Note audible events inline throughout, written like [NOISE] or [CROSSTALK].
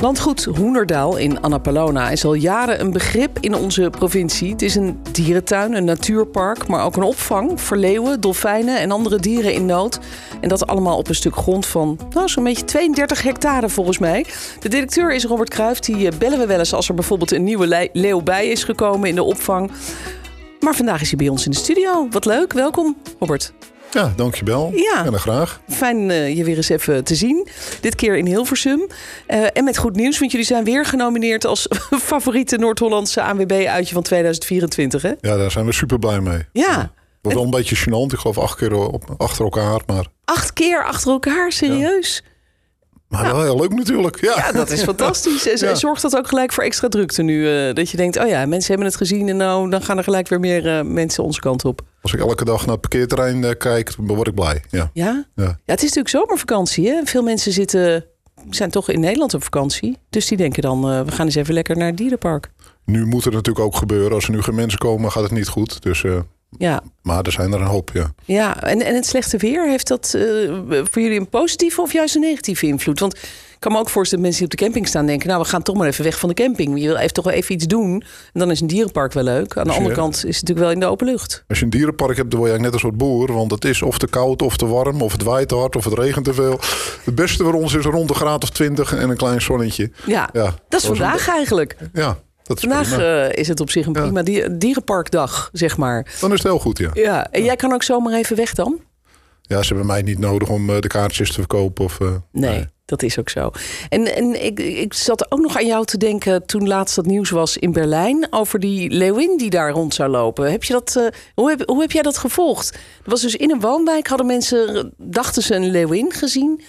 Landgoed Hoenderdaal in Annapolona is al jaren een begrip in onze provincie. Het is een dierentuin, een natuurpark, maar ook een opvang voor leeuwen, dolfijnen en andere dieren in nood. En dat allemaal op een stuk grond van nou, zo'n beetje 32 hectare volgens mij. De directeur is Robert Kruijf. Die eh, bellen we wel eens als er bijvoorbeeld een nieuwe le- leeuw bij is gekomen in de opvang. Maar vandaag is hij bij ons in de studio. Wat leuk, welkom Robert. Ja, dankjewel. Ja. En dan graag. Fijn eh, je weer eens even te zien. Dit keer in Hilversum. Eh, en met goed nieuws, want jullie zijn weer genomineerd als [LAUGHS] favoriete Noord-Hollandse ANWB-uitje van 2024. Hè? Ja, daar zijn we super blij mee. Ja, Wordt wel een beetje gênant. Ik geloof acht keer op, achter elkaar. Maar, acht keer achter elkaar, serieus. maar wel heel leuk natuurlijk. Ja, Ja, dat is fantastisch. En [LAUGHS] Ja. zorgt dat ook gelijk voor extra drukte nu? eh, dat je denkt, oh ja, mensen hebben het gezien en nou, dan gaan er gelijk weer meer mensen onze kant op. Als ik elke dag naar het parkeerterrein eh, kijk, dan word ik blij. Ja. Ja? Ja. Ja, het is natuurlijk zomervakantie. Hè? Veel mensen zitten, zijn toch in Nederland op vakantie. Dus die denken dan, eh, we gaan eens even lekker naar het dierenpark. Nu moet het natuurlijk ook gebeuren. Als er nu geen mensen komen, gaat het niet goed. Dus, eh, Ja, maar er zijn er een hoop, ja. Ja, en, en het slechte weer, heeft dat voor jullie een positieve of juist een negatieve invloed? Want kan me ook voorstellen dat mensen die op de camping staan denken... nou, we gaan toch maar even weg van de camping. Je wil even toch wel even iets doen. En dan is een dierenpark wel leuk. Aan de andere kant is het natuurlijk wel in de open lucht. Als je een dierenpark hebt, dan word je eigenlijk net een soort boer. Want het is of te koud, of te warm, of het waait te hard, of het regent te veel. Het beste voor ons is rond de graad of 20 en een klein zonnetje. Ja, Ja, dat is een- vandaag eigenlijk. Ja, dat is Vandaag prima. eh, is het op zich een prima die- dierenparkdag, zeg maar. Dan is het heel goed, ja. Ja, en jij kan ook zomaar even weg dan? Ja, ze hebben mij niet nodig om eh, de kaartjes te verkopen. Of, eh, Nee, dat is ook zo. En, en ik, ik zat ook nog aan jou te denken toen laatst dat nieuws was in Berlijn over die leeuwin die daar rond zou lopen. Heb je dat, eh, hoe, heb, hoe heb jij dat gevolgd? Er was dus in een woonwijk, hadden mensen, dachten ze een leeuwin gezien.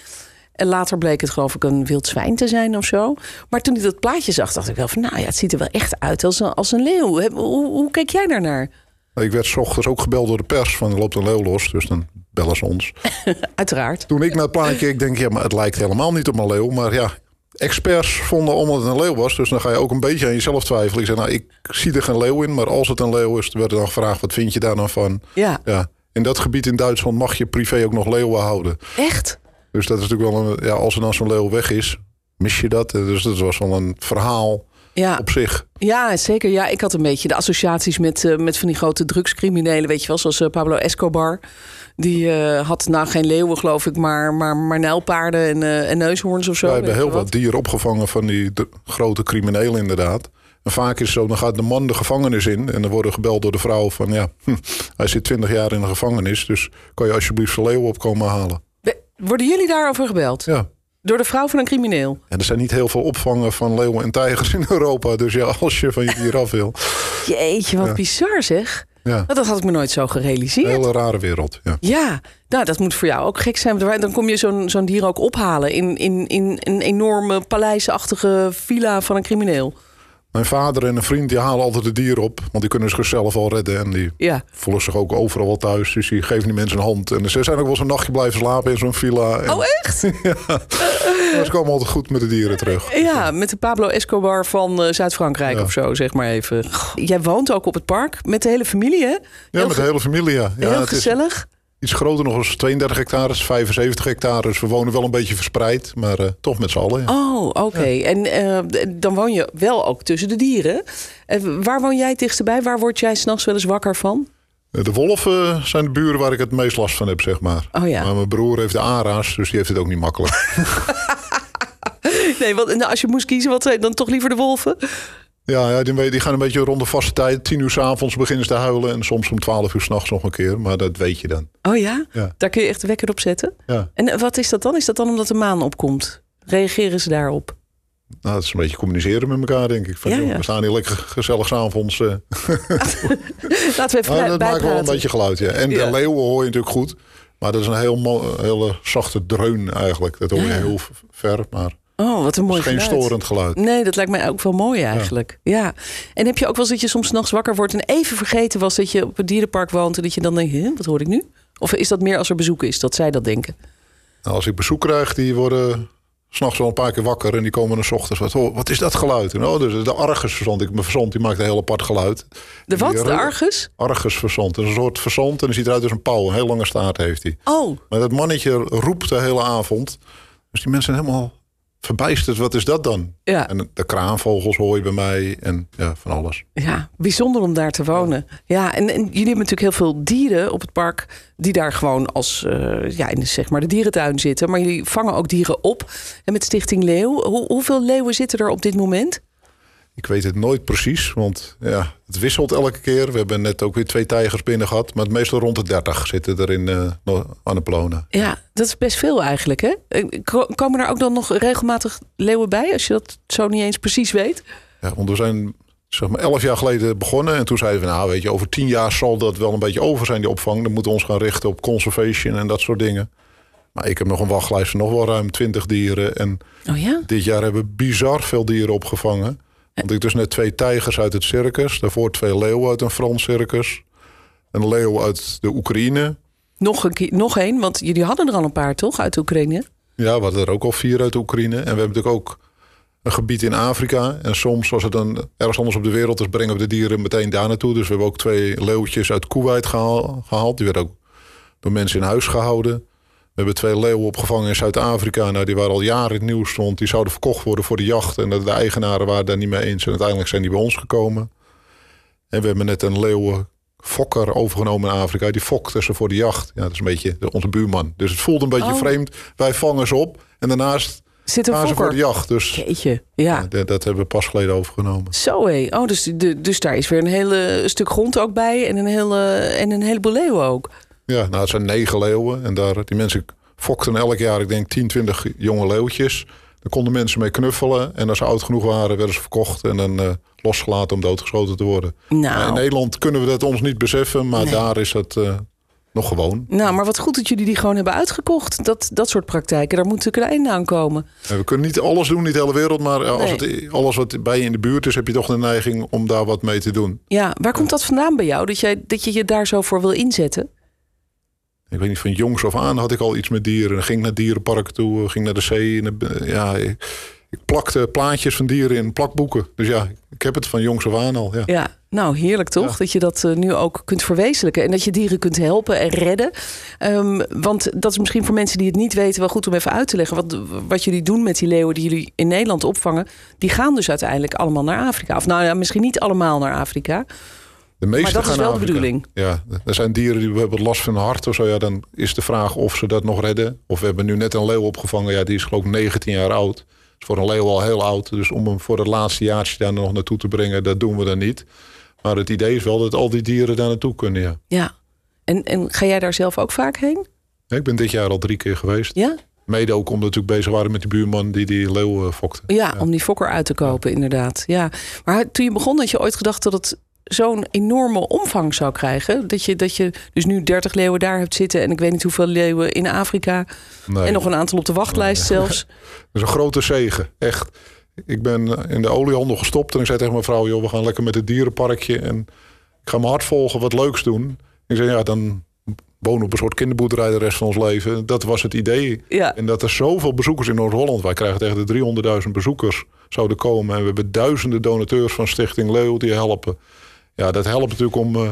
En later bleek het geloof ik een wild zwijn te zijn of zo. Maar toen ik dat plaatje zag, dacht ik wel van... nou ja, het ziet er wel echt uit als een, als een leeuw. Hoe, hoe keek jij daarnaar? Ik werd 's ochtends ook gebeld door de pers van er loopt een leeuw los. Dus dan bellen ze ons. [LAUGHS] Uiteraard. Toen ik naar het plaatje keek, denk ik, ja, maar het lijkt helemaal niet op een leeuw. Maar ja, experts vonden omdat het een leeuw was. Dus dan ga je ook een beetje aan jezelf twijfelen. Ik zei, nou, ik zie er geen leeuw in. Maar als het een leeuw is, werd er dan gevraagd, wat vind je daar dan van? Ja, Ja, in dat gebied in Duitsland mag je privé ook nog leeuwen houden. echt? Dus dat is natuurlijk wel een, ja, als er dan zo'n leeuw weg is, mis je dat. Dus dat was wel een verhaal Ja. op zich. Ja, zeker. Ja, ik had een beetje de associaties met, eh, met van die grote drugscriminelen, weet je wel, zoals eh, Pablo Escobar. Die eh, had nou geen leeuwen, geloof ik, maar, maar, maar nijlpaarden en, en neushoorns of zo. Wij hebben heel wat dieren opgevangen van die grote criminelen inderdaad. En vaak is het zo, dan gaat de man de gevangenis in. En dan worden gebeld door de vrouw van ja, hm, hij zit 20 jaar in de gevangenis. Dus kan je alsjeblieft zijn leeuw op komen halen. Worden jullie daarover gebeld? Ja. Door de vrouw van een crimineel? En er zijn niet heel veel opvangen van leeuwen en tijgers in Europa. Dus ja, als je van je dier af wil. Jeetje, wat Ja. bizar zeg. Ja, Dat had ik me nooit zo een gerealiseerd. hele rare wereld. Ja. Ja, nou, dat moet voor jou ook gek zijn. Dan kom je zo'n zo'n dier ook ophalen in, in, in een enorme paleisachtige villa van een crimineel. Mijn vader en een vriend die halen altijd de dieren op. Want die kunnen zichzelf al redden. En die Ja. voelen zich ook overal wel thuis. Dus die geven die mensen een hand. En ze zijn ook wel eens een nachtje blijven slapen in zo'n villa. En Oh, echt? [LAUGHS] ze komen altijd goed met de dieren terug. Ja, met de Pablo Escobar van eh, Zuid-Frankrijk Ja. of zo, zeg maar even. Jij woont ook op het park met de hele familie, hè? Ja, met de hele familie, ja. ja Heel het is gezellig. Iets groter nog als 32 hectare, 75 hectare. Dus we wonen wel een beetje verspreid, maar eh, toch met z'n allen. Ja. Oh, oké. En eh, dan woon je wel ook tussen de dieren. Waar woon jij het dichtst bij? Waar word jij s'nachts wel eens wakker van? Eh, De wolven zijn de buren waar ik het meest last van heb, zeg maar. Oh ja. Maar mijn broer heeft de ARA's, dus die heeft het ook niet makkelijk. [LAUGHS] Nee, want nou, als je moest kiezen, wat zijn dan toch liever de wolven? Ja, ja die, die gaan een beetje rond de vaste tijd. 10 uur s avonds beginnen ze te huilen. En soms om 12 uur s'nachts nog een keer. Maar dat weet je dan. Oh ja? Ja. Daar kun je echt de wekker op zetten. Ja. En eh, wat is dat dan? Is dat dan omdat de maan opkomt? Reageren ze daarop? Nou, dat is een beetje communiceren met elkaar, denk ik. Van, Ja, joh, ja. We staan hier lekker gezellig s'avonds. eh [LAUGHS] Laten we even bij- dat maakt wel een beetje geluid, ja. En de leeuwen hoor je natuurlijk goed. Maar dat is een heel hele zachte dreun eigenlijk. Dat hoor je heel ver, maar Oh, wat een mooi is geen geluid. storend geluid. Nee, dat lijkt mij ook wel mooi eigenlijk. Ja. En heb je ook wel eens dat je soms nachts wakker wordt en even vergeten was dat je op het dierenpark woont en dat je dan denkt, "Huh, wat hoor ik nu? Of is dat meer als er bezoek is, dat zij dat denken? Nou, als ik bezoek krijg, die worden s'nachts wel een paar keer wakker en die komen dan s ochtends. Wat, oh, wat is dat geluid? En, oh, dus de Argus verzond. Ik, mijn verzond die maakt een heel apart geluid. De wat? Die- De Argus? Argus verzond. Dat is een soort verzond en die ziet eruit als een pauw. Een heel lange staart heeft hij. Oh, Maar dat mannetje roept de hele avond. Dus die mensen zijn helemaal verbijsterd. Wat is dat dan? ja. En de kraanvogels hoor je bij mij en ja, van alles. Ja, bijzonder om daar te wonen. Ja, en, en jullie hebben natuurlijk heel veel dieren op het park... die daar gewoon als, eh, ja, in de, zeg maar de dierentuin zitten. Maar jullie vangen ook dieren op. En met Stichting Leeuw, hoe, hoeveel leeuwen zitten er op dit moment? Ik weet het nooit precies, want ja, het wisselt elke keer. We hebben net ook weer twee tijgers binnen gehad. Maar het meestal rond de 30 zitten er in eh Annapolona. Ja, dat is best veel eigenlijk, hè? Eh, ko- Komen er ook dan nog regelmatig leeuwen bij... als je dat zo niet eens precies weet? Ja, want we zijn zeg maar elf jaar geleden begonnen. En toen zeiden we, nou weet je, over tien jaar zal dat wel een beetje over zijn, die opvang. Dan moeten we ons gaan richten op conservation en dat soort dingen. Maar ik heb nog een wachtlijst van nog wel ruim 20 dieren. En Oh ja? dit jaar hebben we bizar veel dieren opgevangen. Want ik dus net twee tijgers uit het circus. Daarvoor twee leeuwen uit een Frans circus. Een leeuw uit de Oekraïne. Nog een nog één, want jullie hadden er al een paar, toch? Uit Oekraïne? Ja, we hadden er ook al vier uit de Oekraïne. En we hebben natuurlijk ook een gebied in Afrika. En soms, als het dan ergens anders op de wereld is, brengen we de dieren meteen daar naartoe. Dus we hebben ook twee leeuwtjes uit Kuwait gehaal- gehaald. Die werden ook door mensen in huis gehouden. We hebben twee leeuwen opgevangen in Zuid-Afrika. Nou, die waren al jaren in het nieuws stond. Die zouden verkocht worden voor de jacht. En de eigenaren waren daar niet mee eens. En uiteindelijk zijn die bij ons gekomen. En we hebben net een leeuwenfokker overgenomen in Afrika. Die fokte ze voor de jacht. Ja, dat is een beetje onze buurman. Dus het voelt een beetje Oh. vreemd. Wij vangen ze op. En daarnaast Zit een ze voor de fokker? jacht. Dus Jeetje, ja. dat, dat hebben we pas geleden overgenomen. Zo hé. Oh, dus, dus daar is weer een hele stuk grond ook bij en een, hele, en een heleboel leeuwen ook. Ja, nou, het zijn negen leeuwen. En daar, die mensen fokten elk jaar, ik denk, 10, 20 jonge leeuwtjes. Daar konden mensen mee knuffelen. En als ze oud genoeg waren, werden ze verkocht. En dan eh, losgelaten om doodgeschoten te worden. Nou, in Nederland kunnen we dat ons niet beseffen. Maar Nee. daar is het eh, nog gewoon. nou, maar wat goed dat jullie die gewoon hebben uitgekocht. Dat, dat soort praktijken, daar moet natuurlijk een einde aan komen. En we kunnen niet alles doen, niet de hele wereld. Maar eh, als Nee. het, alles wat bij je in de buurt is, heb je toch de neiging om daar wat mee te doen. Ja, waar komt dat vandaan bij jou? Dat, jij, dat je je daar zo voor wil inzetten? Ik weet niet, van jongs af aan had ik al iets met dieren. Ging naar dierenparken toe, ging naar de zee. En, eh, ja, ik, ik plakte plaatjes van dieren in plakboeken. Dus ja, ik heb het van jongs af aan al. Ja. Ja, nou heerlijk toch? Ja. Dat je dat eh, nu ook kunt verwezenlijken. En dat je dieren kunt helpen en redden. Ehm, want dat is misschien voor mensen die het niet weten wel goed om even uit te leggen. Wat, wat jullie doen met die leeuwen die jullie in Nederland opvangen. Die gaan dus uiteindelijk allemaal naar Afrika. Of nou ja, misschien niet allemaal naar Afrika. De meeste Maar dat is wel de bedoeling. Ja, er zijn dieren die bijvoorbeeld last van hun hart of zo. Ja, dan is de vraag of ze dat nog redden. Of we hebben nu net een leeuw opgevangen. Ja, die is geloof ik 19 jaar oud. is voor een leeuw al heel oud. Dus om hem voor het laatste jaartje daar nog naartoe te brengen, dat doen we dan niet. Maar het idee is wel dat al die dieren daar naartoe kunnen, ja. Ja. En, en ga jij daar zelf ook vaak heen? Ja, Ik ben dit jaar al drie keer geweest. Ja? Mede ook omdat we natuurlijk bezig waren met die buurman die die leeuw fokte. Ja, om die fokker uit te kopen, inderdaad. Ja. Maar toen je begon, had je ooit gedacht dat het zo'n enorme omvang zou krijgen? Dat je, dat je dus nu 30 leeuwen daar hebt zitten... en ik weet niet hoeveel leeuwen in Afrika... Nee. en nog een aantal op de wachtlijst zelfs. [LAUGHS] Dat is een grote zegen, echt. Ik ben in de oliehandel gestopt en ik zei tegen mijn vrouw... joh, we gaan lekker met het dierenparkje en ik ga mijn hart volgen, wat leuks doen. Ik zei, ja, dan wonen we op een soort kinderboerderij de rest van ons leven. Dat was het idee. Ja. En dat er zoveel bezoekers in Noord-Holland... wij krijgen tegen de 300.000 bezoekers zouden komen... en we hebben duizenden donateurs van Stichting Leeuw die helpen. Ja, dat helpt natuurlijk om eh,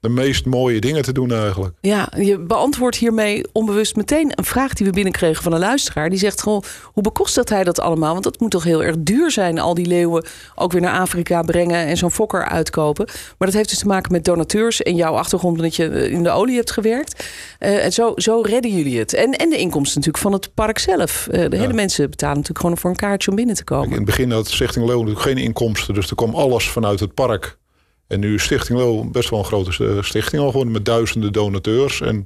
de meest mooie dingen te doen eigenlijk. Ja, je beantwoordt hiermee onbewust meteen een vraag die we binnenkregen van een luisteraar. Die zegt gewoon, hoe bekostigt hij dat allemaal? Want dat moet toch heel erg duur zijn, al die leeuwen ook weer naar Afrika brengen en zo'n fokker uitkopen. Maar dat heeft dus te maken met donateurs en jouw achtergrond dat je eh, in de olie hebt gewerkt. Eh, en zo, zo redden jullie het. En, en de inkomsten natuurlijk van het park zelf. De hele mensen betalen natuurlijk gewoon voor een kaartje om binnen te Kijk, in komen. het begin had Stichting Leeuw natuurlijk geen inkomsten. Dus er kwam alles vanuit het park. En nu is Stichting Leeuw best wel een grote eh, stichting al geworden. Met duizenden donateurs. En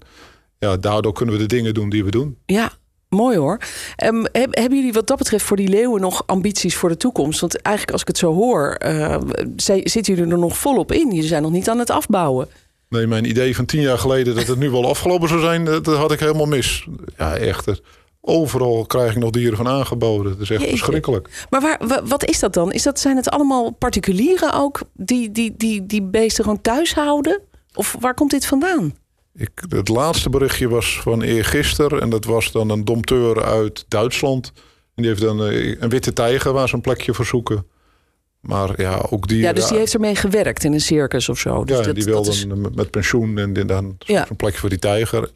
ja, daardoor kunnen we de dingen doen die we doen. Ja, mooi hoor. Ehm, heb- hebben jullie wat dat betreft voor die leeuwen nog ambities voor de toekomst? Want eigenlijk als ik het zo hoor, eh, zitten jullie er nog volop in. Jullie zijn nog niet aan het afbouwen. Nee, mijn idee van tien jaar geleden dat het nu wel afgelopen zou zijn, dat, dat had ik helemaal mis. Ja, echt. Overal krijg ik nog dieren van aangeboden. Dat is echt Jeetje. verschrikkelijk. Maar waar, wa- wat is dat dan? Is dat, zijn het allemaal particulieren ook die die, die, die beesten gewoon thuis houden? Of waar komt dit vandaan? Ik, het laatste berichtje was van eergisteren. En dat was dan een domteur uit Duitsland. En die heeft dan eh, een witte tijger waar ze een plekje voor zoeken. Maar ja, ook die. Ja, dus die heeft ermee gewerkt in een circus of zo. Dus ja, dat, die wilde is- met pensioen en dan Ja. een plekje voor die tijger. En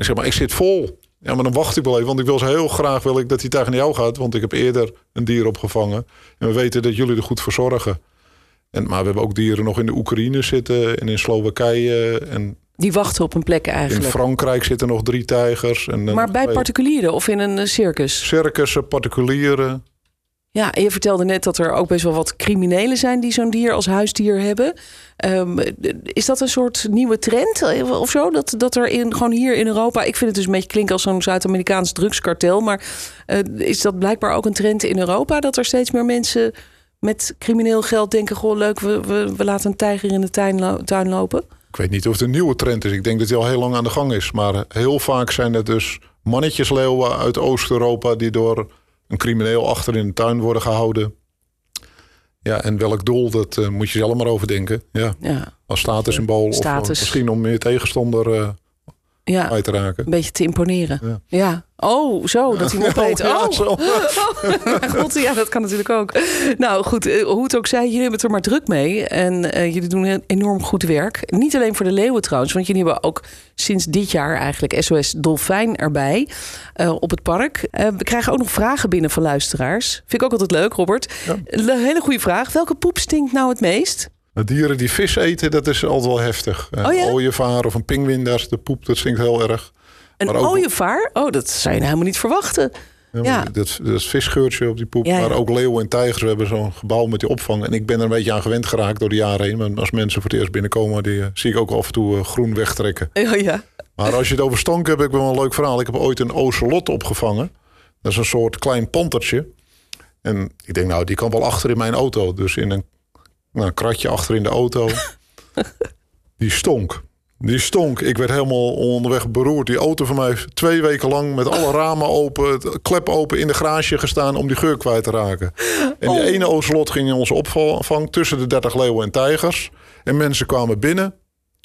ik zeg maar, ik zit vol. Ja, maar dan wacht ik wel even, want ik wil ze heel graag wil ik dat die tijger naar jou gaat, want ik heb eerder een dier opgevangen en we weten dat jullie er goed voor zorgen. En, maar we hebben ook dieren nog in de Oekraïne zitten en in Slowakije en Die wachten op een plek in eigenlijk. Frankrijk zitten nog drie tijgers. En Maar bij particulieren of in een eh, circus? circussen, particulieren. Ja, je vertelde net dat er ook best wel wat criminelen zijn die zo'n dier als huisdier hebben. Ehm, is dat een soort nieuwe trend eh, of zo? Dat, dat er in, gewoon hier in Europa, ik vind het dus een beetje klinken als zo'n Zuid-Amerikaans drugskartel. Maar eh, is dat blijkbaar ook een trend in Europa? Dat er steeds meer mensen met crimineel geld denken: Goh, leuk, we, we, laten een tijger in de tuin, tuin lopen. Ik weet niet of het een nieuwe trend is. Ik denk dat die al heel lang aan de gang is. Maar heel vaak zijn het dus mannetjesleeuwen uit Oost-Europa... die door een crimineel achter in de tuin worden gehouden. Ja, en welk doel, dat eh, moet je zelf maar overdenken. Ja, Ja, als statussymbool of Status. misschien om je tegenstander eh ja uit te raken. een beetje te imponeren. Ja. Ja. Oh, zo, dat hij [LAUGHS] hem opeet. ja, Oh. Ja, [LAUGHS] God, ja, dat kan natuurlijk ook. Nou goed, eh, hoe het ook zij, jullie hebben het er maar druk mee. En eh, jullie doen enorm goed werk. Niet alleen voor de leeuwen trouwens, want jullie hebben ook sinds dit jaar eigenlijk SOS Dolfijn erbij eh, op het park. We krijgen ook nog vragen binnen van luisteraars. Vind ik ook altijd leuk, Robert. Ja. Een hele goede vraag. Welke poep stinkt nou het meest? De dieren die vis eten, dat is altijd wel heftig. Eh, Oh ja? Een ooievaar of een pinguïn, daar is de poep, dat stinkt heel erg. Een ook- ooievaar? Oh, dat zou je nou helemaal niet verwachten. Ja, Dat, dat visgeurtje op die poep. Ja. Maar ook leeuwen en tijgers. We hebben zo'n gebouw met die opvang. En ik ben er een beetje aan gewend geraakt door de jaren heen. Maar als mensen voor het eerst binnenkomen, die eh, zie ik ook af en toe eh, groen wegtrekken. Oh ja. Maar als je het over stonk hebt, heb ik wel een leuk verhaal. Ik heb ooit een ocelot opgevangen. Dat is een soort klein pantertje. En ik denk, nou, die kan wel achter in mijn auto. Dus in een nou, kratje achter in de auto. [LAUGHS] die stonk. Die stonk. Ik werd helemaal onderweg beroerd. Die auto van mij heeft twee weken lang met alle ramen open, het klep open in de garage gestaan om die geur kwijt te raken. En die Oh. ene ocelot ging in onze opvang tussen de 30 leeuwen en tijgers. En mensen kwamen binnen.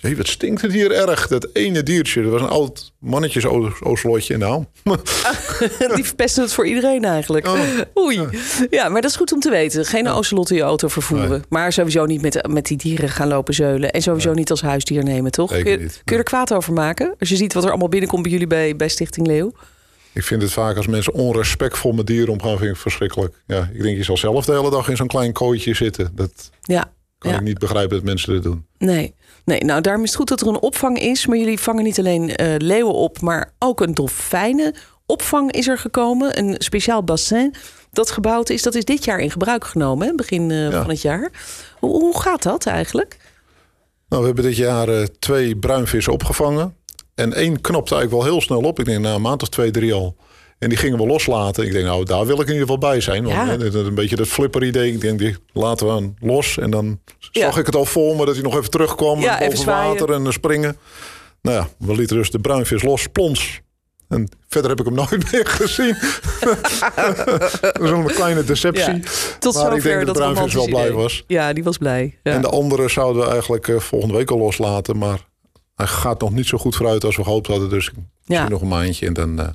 Hé, wat stinkt het hier erg. Dat ene diertje, dat was een oud mannetjes ocelotje. Nou, [LAUGHS] Die verpesten het voor iedereen eigenlijk. Oh. Oei. Ja, maar dat is goed om te weten. Geen ocelot in je auto vervoeren. Nee. Maar sowieso niet met, met die dieren gaan lopen zeulen. En sowieso niet als huisdier nemen, toch? Je, kun je er kwaad over maken? Als je ziet wat er allemaal binnenkomt bij jullie bij, bij Stichting Leeuw. ik vind het vaak als mensen onrespectvol met dieren omgaan, vind ik verschrikkelijk. Ja, ik denk, je zal zelf de hele dag in zo'n klein kooitje zitten. Dat Ja. Kan Ja. ik niet begrijpen dat mensen dat doen. Nee. nee, nou daarom is het goed dat er een opvang is. Maar jullie vangen niet alleen eh, leeuwen op, maar ook een dolfijnenopvang is er gekomen. Een speciaal bassin dat gebouwd is. Dat is dit jaar in gebruik genomen, hè? begin eh, Ja. van het jaar. Hoe, hoe gaat dat eigenlijk? Nou, we hebben dit jaar eh, twee bruinvissen opgevangen. En één knopte eigenlijk wel heel snel op. Ik denk na een maand of twee, drie al. En die gingen we loslaten. Ik denk, nou, daar wil ik in ieder geval bij zijn. Want Ja. hè, dat een beetje dat flipper idee. Ik denk, die laten we aan los. En dan Ja. zag ik het al voor me dat hij nog even terugkwam. Ja, en zwaaien. water en eh, springen. Nou ja, we lieten dus de bruinvis los, plons. En verder heb ik hem [LAUGHS] nooit meer gezien. dat is een kleine deceptie. Ja, Tot maar ik denk dat de bruinvis wel romantische blij idee. was. Ja, die was blij. Ja. En de andere zouden we eigenlijk eh, volgende week al loslaten. Maar hij gaat nog niet zo goed vooruit als we gehoopt hadden. Dus Ja. nog een maandje en dan... eh,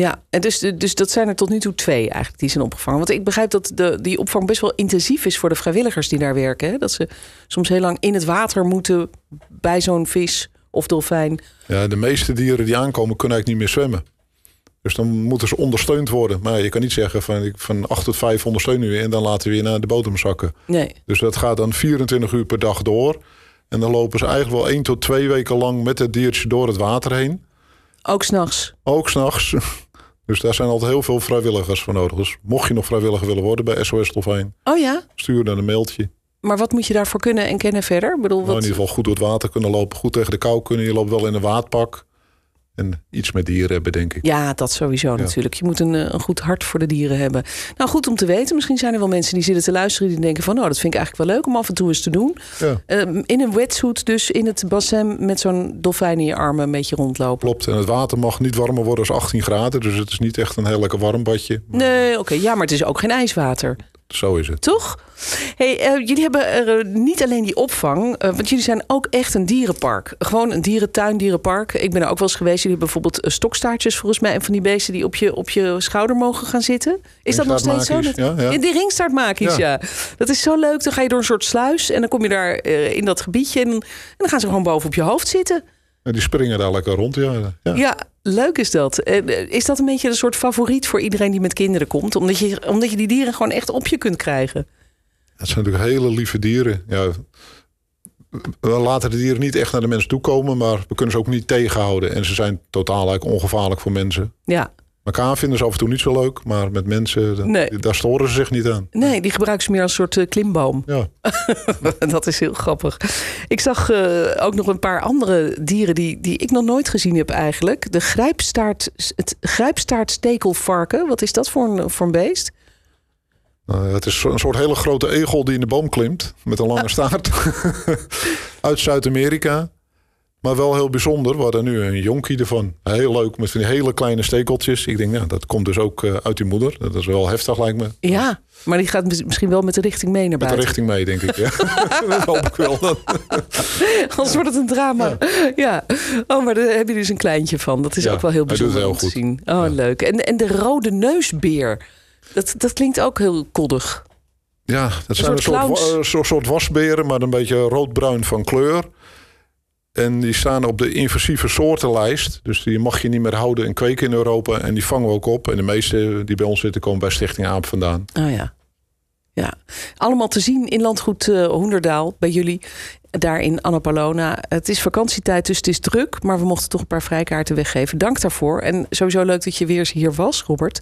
Ja, en dus, dus dat zijn er tot nu toe twee eigenlijk die zijn opgevangen. Want ik begrijp dat de, die opvang best wel intensief is voor de vrijwilligers die daar werken. Hè? Dat ze soms heel lang in het water moeten bij zo'n vis of dolfijn. ja, de meeste dieren die aankomen kunnen eigenlijk niet meer zwemmen. Dus dan moeten ze ondersteund worden. Maar je kan niet zeggen van, ik- van 8 tot 5 ondersteunen we je en dan laten we je naar de bodem zakken. Nee. Dus dat gaat dan 24 uur per dag door. En dan lopen ze eigenlijk wel 1 tot 2 weken lang met het diertje door het water heen. Ook s'nachts. Ook s'nachts. Dus daar zijn altijd heel veel vrijwilligers voor nodig. Dus mocht je nog vrijwilliger willen worden bij SOS Dolfijn, Oh ja, stuur dan een mailtje. maar wat moet je daarvoor kunnen en kennen verder? Ik bedoel, Nou, in wat... ieder geval goed door het water kunnen lopen, goed tegen de kou kunnen. Je loopt wel in een waadpak. En iets met dieren hebben, denk ik. Ja, dat sowieso natuurlijk. Je moet een, eh, een goed hart voor de dieren hebben. Nou, goed om te weten. Misschien zijn er wel mensen die zitten te luisteren... die denken van, nou, dat vind ik eigenlijk wel leuk om af en toe eens te doen. Ja, Eh, in een wetsuit dus in het bassin met zo'n dolfijn in je armen een beetje rondlopen. klopt. En het water mag niet warmer worden dan 18 graden. Dus het is niet echt een heel lekker warm badje. Nee, oké. Ja, maar het is ook geen ijswater. Zo is het. Toch? Hey, eh, jullie hebben er, eh, niet alleen die opvang, eh, want jullie zijn ook echt een dierenpark. Gewoon een dierentuin, dierenpark. Ik ben er ook wel eens geweest. Jullie hebben bijvoorbeeld stokstaartjes, volgens mij, en van die beesten die op je, op je schouder mogen gaan zitten. Is dat nog steeds zo? Ja, ja. Die ringstaartmakies, ja. Ja. Dat is zo leuk. Dan ga je door een soort sluis en dan kom je daar in dat gebiedje en, en dan gaan ze gewoon boven op je hoofd zitten. En die springen daar lekker rond. Ja. Ja. Ja, leuk is dat. Eh, Is dat een beetje een soort favoriet voor iedereen die met kinderen komt? Omdat je, omdat je die dieren gewoon echt op je kunt krijgen. Het zijn natuurlijk hele lieve dieren. Ja, we laten de dieren niet echt naar de mens toe komen, maar we kunnen ze ook niet tegenhouden. En ze zijn totaal eigenlijk ongevaarlijk voor mensen. Ja, Elkaar vinden ze af en toe niet zo leuk, maar met mensen, dan- Nee. daar storen ze zich niet aan. nee, die gebruiken ze meer als een soort eh, klimboom. Ja, [LAUGHS] dat is heel grappig. Ik zag eh, ook nog een paar andere dieren die, die ik nog nooit gezien heb eigenlijk. De grijpstaart, het grijpstaartstekelvarken. Wat is dat voor een, voor een beest? Nou, het is een soort hele grote egel die in de boom klimt met een lange staart. [LAUGHS] Uit Zuid-Amerika. Maar wel heel bijzonder. We hadden nu een jonkie ervan. Heel leuk met van die hele kleine stekeltjes. Ik denk, nou, dat komt dus ook eh, uit die moeder. Dat is wel heftig, lijkt me. Ja, maar die gaat mis- misschien wel met de richting mee naar Met de buiten. richting mee, denk ik. Ja. [LAUGHS] dat hoop ik wel. Dan. Anders wordt het een drama. Ja. Oh, maar daar heb je dus een kleintje van. Dat is Ja, ook wel heel bijzonder heel om te goed. zien. Oh, Ja. leuk. En, en de rode neusbeer. Dat, dat klinkt ook heel koddig. Ja, dat zijn een soort, soort wasberen, maar een beetje roodbruin van kleur. En die staan op de invasieve soortenlijst. Dus die mag je niet meer houden en kweken in Europa. En die vangen we ook op. En de meeste die bij ons zitten komen bij Stichting Aap vandaan. Oh ja. Ja, allemaal te zien in landgoed eh, Hoenderdaal bij jullie. Daar in Annapolona. Het is vakantietijd, dus het is druk. Maar we mochten toch een paar vrijkaarten weggeven. Dank daarvoor. En sowieso leuk dat je weer eens hier was, Robert.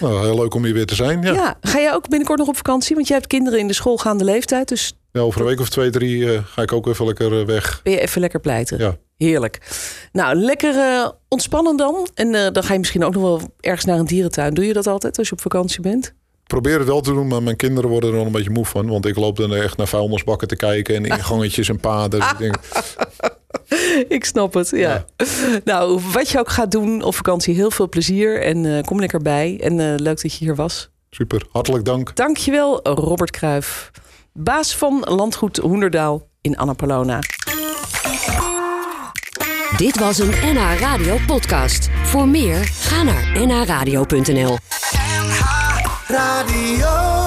Nou, heel leuk om hier weer te zijn. Ja. Ja. ga jij ook binnenkort nog op vakantie? Want jij hebt kinderen in de schoolgaande leeftijd. Dus Ja, over een week of twee, drie eh, ga ik ook even lekker eh, weg. ben je even lekker pleiten. Ja. Heerlijk. Nou, lekker eh, ontspannen dan. En dan ga je misschien ook nog wel ergens naar een dierentuin. Doe je dat altijd als je op vakantie bent? Probeer het wel te doen, maar mijn kinderen worden er wel een beetje moe van. Want ik loop dan echt naar vuilnisbakken te kijken en ingangetjes [LAUGHS] en paden. Dus ik denk, [LAUGHS] Ik snap het, ja. Nou, wat je ook gaat doen op vakantie, heel veel plezier. En kom lekker bij. En leuk dat je hier was. super, hartelijk dank. Dankjewel, Robert Kruijf. Baas van Landgoed Hoenderdaal in Annapolona. Dit was een NH Radio podcast. Voor meer, ga naar nhradio.nl. Radio.